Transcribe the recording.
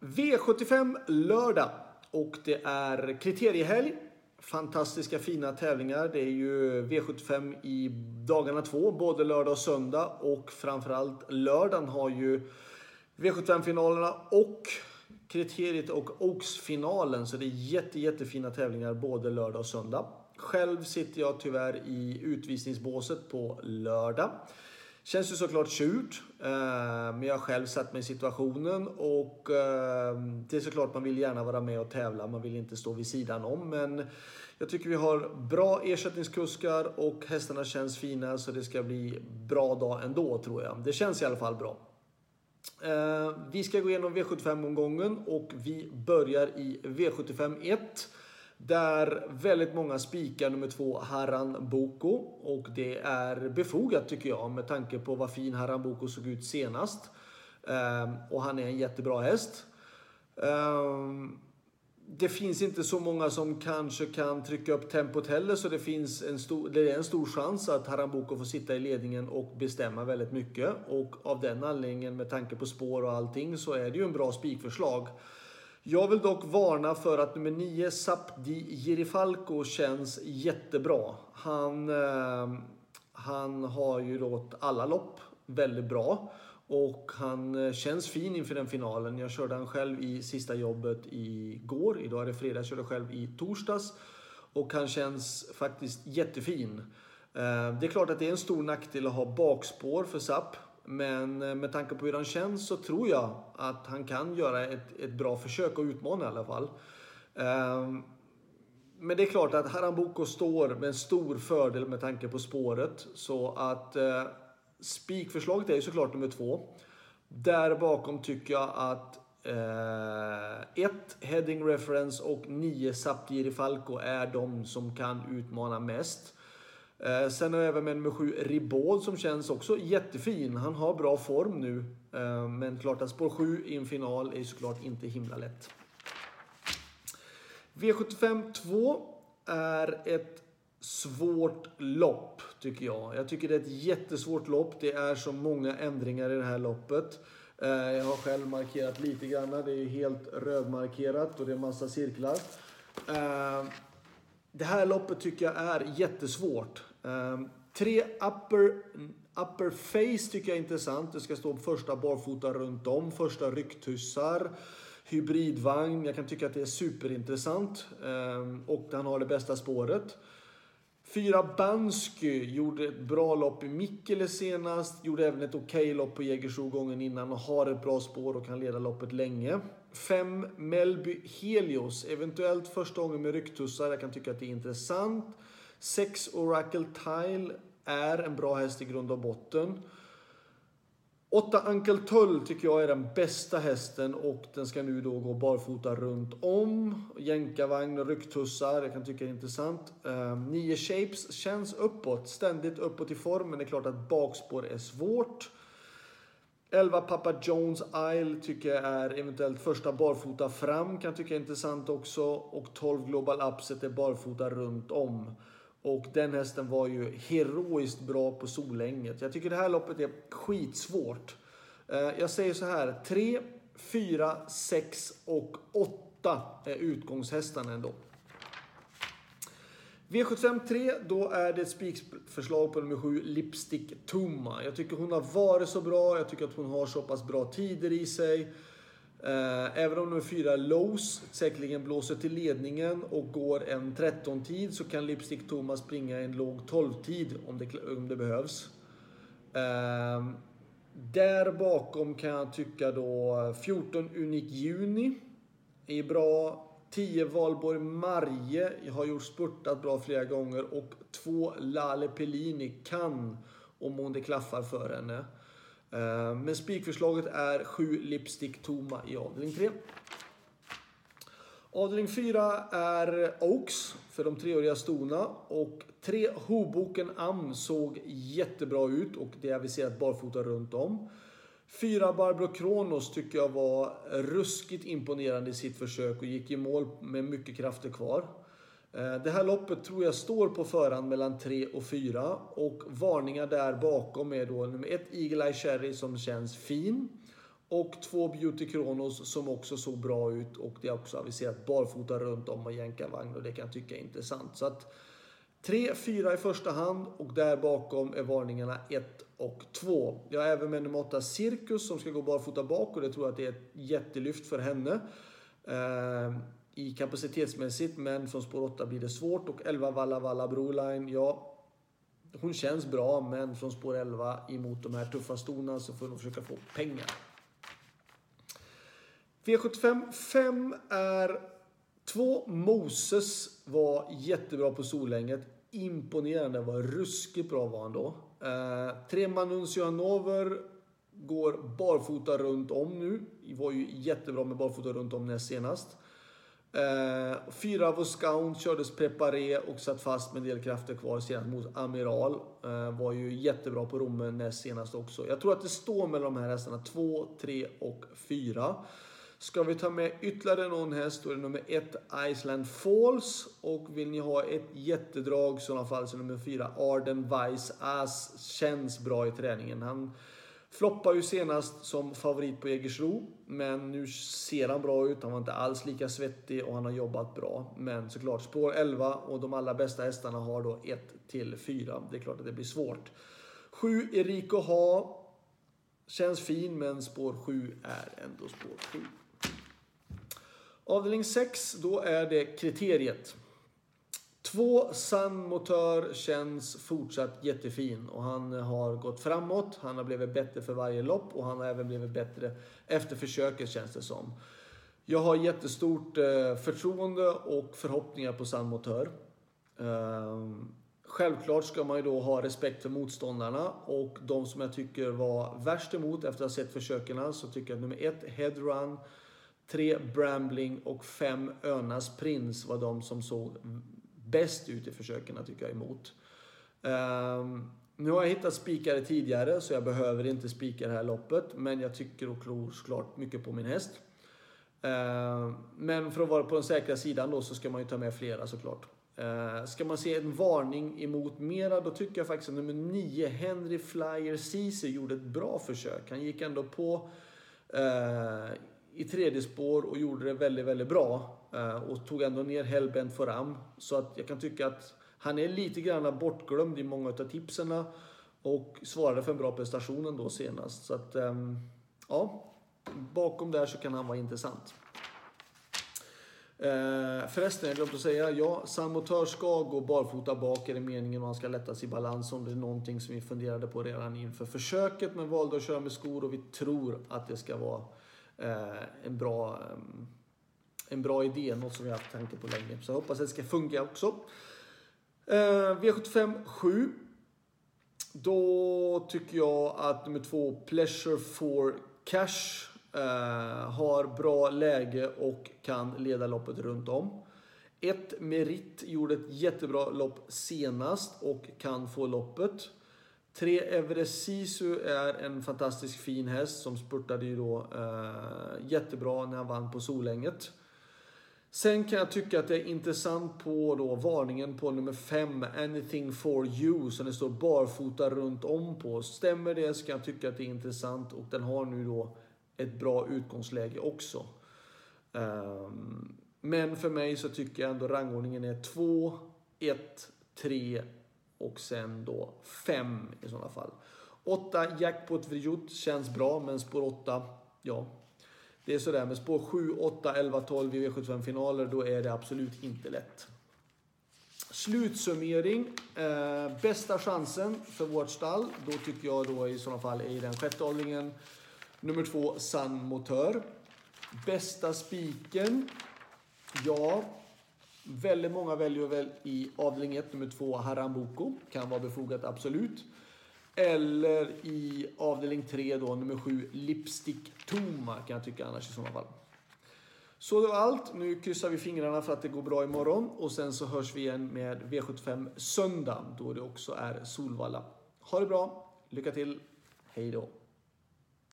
V75 lördag och det är kriteriehelg. Fantastiska fina tävlingar. Det är ju V75 i dagarna två, både lördag och söndag. Och framförallt lördagen har ju V75-finalerna och kriteriet och Oaks-finalen. Så det är jätte, jättefina tävlingar både lördag och söndag. Själv sitter jag tyvärr i utvisningsbåset på lördag. Känns ju såklart surt, eh, men jag har själv satt mig i situationen och eh, det är såklart man vill gärna vara med och tävla. Man vill inte stå vid sidan om, men jag tycker vi har bra ersättningskuskar och hästarna känns fina så det ska bli bra dag ändå tror jag. Det känns i alla fall bra. Eh, vi ska gå igenom V75-omgången och vi börjar i V75 1. Där väldigt många spikar nummer två Haran Boko. Och det är befogat tycker jag med tanke på vad fin Haran Boko såg ut senast. Ehm, och han är en jättebra häst. Ehm, det finns inte så många som kanske kan trycka upp tempot heller så det finns en stor, det är en stor chans att Haran Boko får sitta i ledningen och bestämma väldigt mycket. Och av den anledningen med tanke på spår och allting så är det ju en bra spikförslag. Jag vill dock varna för att nummer 9, Sapdi Girifalco, känns jättebra. Han, eh, han har ju rått alla lopp väldigt bra. Och han eh, känns fin inför den finalen. Jag körde han själv i sista jobbet igår. Idag är det fredag. Jag körde själv i torsdags. Och han känns faktiskt jättefin. Ehm, det är klart att det är en stor nackdel att ha bakspår för SAP. Men eh, med tanke på hur han känns så tror jag att han kan göra ett, ett bra försök och utmana i alla fall. Ehm, men det är klart att Harambuco står med en stor fördel med tanke på spåret. Så att eh, spikförslaget är ju såklart nummer två. Där bakom tycker jag att 1. Eh, Heading Reference och 9 Saptiri Falco är de som kan utmana mest. Eh, sen har jag även med nummer 7 Ribaud som känns också jättefin. Han har bra form nu. Eh, men klart att spår 7 i en final är såklart inte himla lätt. V75 2 är ett svårt lopp tycker jag. Jag tycker det är ett jättesvårt lopp. Det är så många ändringar i det här loppet. Eh, jag har själv markerat lite grann. Det är helt rödmarkerat och det är massa cirklar. Eh, det här loppet tycker jag är jättesvårt. Um, tre upper, upper face tycker jag är intressant. Det ska stå första barfota runt om, första rycktussar, hybridvagn. Jag kan tycka att det är superintressant. Um, och han har det bästa spåret. Fyra Bansky gjorde ett bra lopp i Mikkele senast. Gjorde även ett okej okay lopp på Jägersro gången innan och har ett bra spår och kan leda loppet länge. 5 Melby Helios. Eventuellt första gången med rycktussar. Jag kan tycka att det är intressant. 6 Oracle Tile är en bra häst i grund och botten. 8 Uncle Tull tycker jag är den bästa hästen och den ska nu då gå barfota runt om. Jänkarvagn och rycktussar, jag kan tycka det är intressant. Ehm, 9 Shapes känns uppåt, ständigt uppåt i form, men det är klart att bakspår är svårt. 11 Papa Jones Isle tycker jag är eventuellt första barfota fram, kan tycka är intressant också. Och 12 Global Upset är barfota runt om. Och den hästen var ju heroiskt bra på Solänget. Jag tycker det här loppet är skitsvårt. Eh, jag säger så här. 3, 4, 6 och 8 är utgångshästarna ändå. V75 3, då är det ett spikförslag på nummer 7, Lipstick Tumma. Jag tycker hon har varit så bra, jag tycker att hon har så pass bra tider i sig. Eh, även om nummer 4 Lowe's säkerligen blåser till ledningen och går en 13-tid så kan Lipstick Tumma springa en låg 12-tid om det, om det behövs. Eh, där bakom kan jag tycka då 14 Unik Juni är bra. 10 Valborg Marje har gjort spurtat bra flera gånger och 2 Lale Pellini kan om hon det klaffar för henne. Eh, men spikförslaget är 7 Lipstick Toma i avdelning 3. Avdelning 4 är Oaks för de treåriga stona och 3 Hoboken Am såg jättebra ut och det är aviserat barfota runt om. Fyra Barbro Kronos tycker jag var ruskigt imponerande i sitt försök och gick i mål med mycket krafter kvar. Eh, det här loppet tror jag står på förhand mellan 3 och 4 och varningar där bakom är då nummer 1 Eagle Eye Cherry som känns fin. Och 2. Beauty Kronos som också såg bra ut och det är också aviserat barfota runt om och jänkarvagn och det kan jag tycka är intressant. Så att 3, 4 i första hand och där bakom är varningarna 1 och 2. Jag har även med nummer 8 Cirkus som ska gå barfota bak och det tror jag att det är ett jättelyft för henne. Eh, I kapacitetsmässigt men från spår 8 blir det svårt och 11 Valla Valla Broline, ja hon känns bra men från spår 11 emot de här tuffa stona så får hon försöka få pengar. V75 5 är 2 Moses var jättebra på Solänget. Imponerande, vad ruskigt bra var han då. Eh, tre Manuncianover går barfota runt om nu. Var ju jättebra med barfota runt om näst senast. Eh, fyra Voscount kördes preparé och satt fast med en del krafter kvar senast mot Amiral. Eh, var ju jättebra på Romme näst senast också. Jag tror att det står mellan de här hästarna 2, 3 och 4. Ska vi ta med ytterligare någon häst då är det nummer 1 Iceland Falls. Och vill ni ha ett jättedrag så i sådana fall så nummer 4 Arden Vice As känns bra i träningen. Han Floppar ju senast som favorit på Jägersro, men nu ser han bra ut. Han var inte alls lika svettig och han har jobbat bra. Men såklart spår 11 och de allra bästa hästarna har då 1 till 4. Det är klart att det blir svårt. 7 Eriko Ha. Känns fin, men spår 7 är ändå spår 7. Avdelning 6, då är det kriteriet. Två San Motör känns fortsatt jättefin och han har gått framåt. Han har blivit bättre för varje lopp och han har även blivit bättre efter försöket känns det som. Jag har jättestort eh, förtroende och förhoppningar på San Motör. Ehm, självklart ska man ju då ha respekt för motståndarna och de som jag tycker var värst emot efter att ha sett försöken så tycker jag att nummer ett Headrun, tre Brambling och fem Önas Prins var de som såg bäst ut i försöken tycker jag emot. Um, nu har jag hittat spikare tidigare så jag behöver inte spika det här loppet. Men jag tycker och tror såklart mycket på min häst. Uh, men för att vara på den säkra sidan då så ska man ju ta med flera såklart. Uh, ska man se en varning emot mera då tycker jag faktiskt att nummer 9 Henry Flyer Ceesay gjorde ett bra försök. Han gick ändå på uh, i tredje spår och gjorde det väldigt, väldigt bra. Eh, och tog ändå ner Hellbent Foram. Så att jag kan tycka att han är lite grann bortglömd i många av tipsen. Och svarade för en bra prestation ändå senast. Så att, ehm, ja. Bakom där så kan han vara intressant. Eh, förresten, jag glömde att säga. Ja, Samotör ska gå barfota bak är det meningen och han ska lättas i balans. Om det är någonting som vi funderade på redan inför försöket men valde att köra med skor och vi tror att det ska vara eh, Eh, en bra ehm, en bra idé, något som jag har haft tanke på länge. Så jag hoppas att det ska funka också. Eh, V75 7. Då tycker jag att nummer två, Pleasure for Cash, eh, har bra läge och kan leda loppet runt om. Ett Merit gjorde ett jättebra lopp senast och kan få loppet. 3 Everest Sisu är en fantastisk fin häst som spurtade ju då eh, jättebra när han vann på Solänget. Sen kan jag tycka att det är intressant på då varningen på nummer 5, Anything for you, som det står barfota runt om på. Stämmer det så kan jag tycka att det är intressant och den har nu då ett bra utgångsläge också. Um, men för mig så tycker jag ändå rangordningen är 2, 1, 3 och sen då 5 i sådana fall. 8 Jackpot Vrjut känns bra, men spår 8, ja, det är sådär med spår 7, 8, 11, 12 i V75-finaler, då är det absolut inte lätt. Slutsummering. Eh, bästa chansen för vårt stall, då tycker jag då i sådana fall är i den sjätte åldringen. Nummer två, San Motör. Bästa spiken. Ja, väldigt många väljer väl i avdelning 1, nummer 2, Haramboko. Kan vara befogat, absolut. Eller i avdelning 3 då, nummer 7, Lipstick Toma kan jag tycka annars i sådana fall. Så det var allt. Nu kryssar vi fingrarna för att det går bra imorgon och sen så hörs vi igen med V75 söndag då det också är Solvalla. Ha det bra, lycka till, hej då!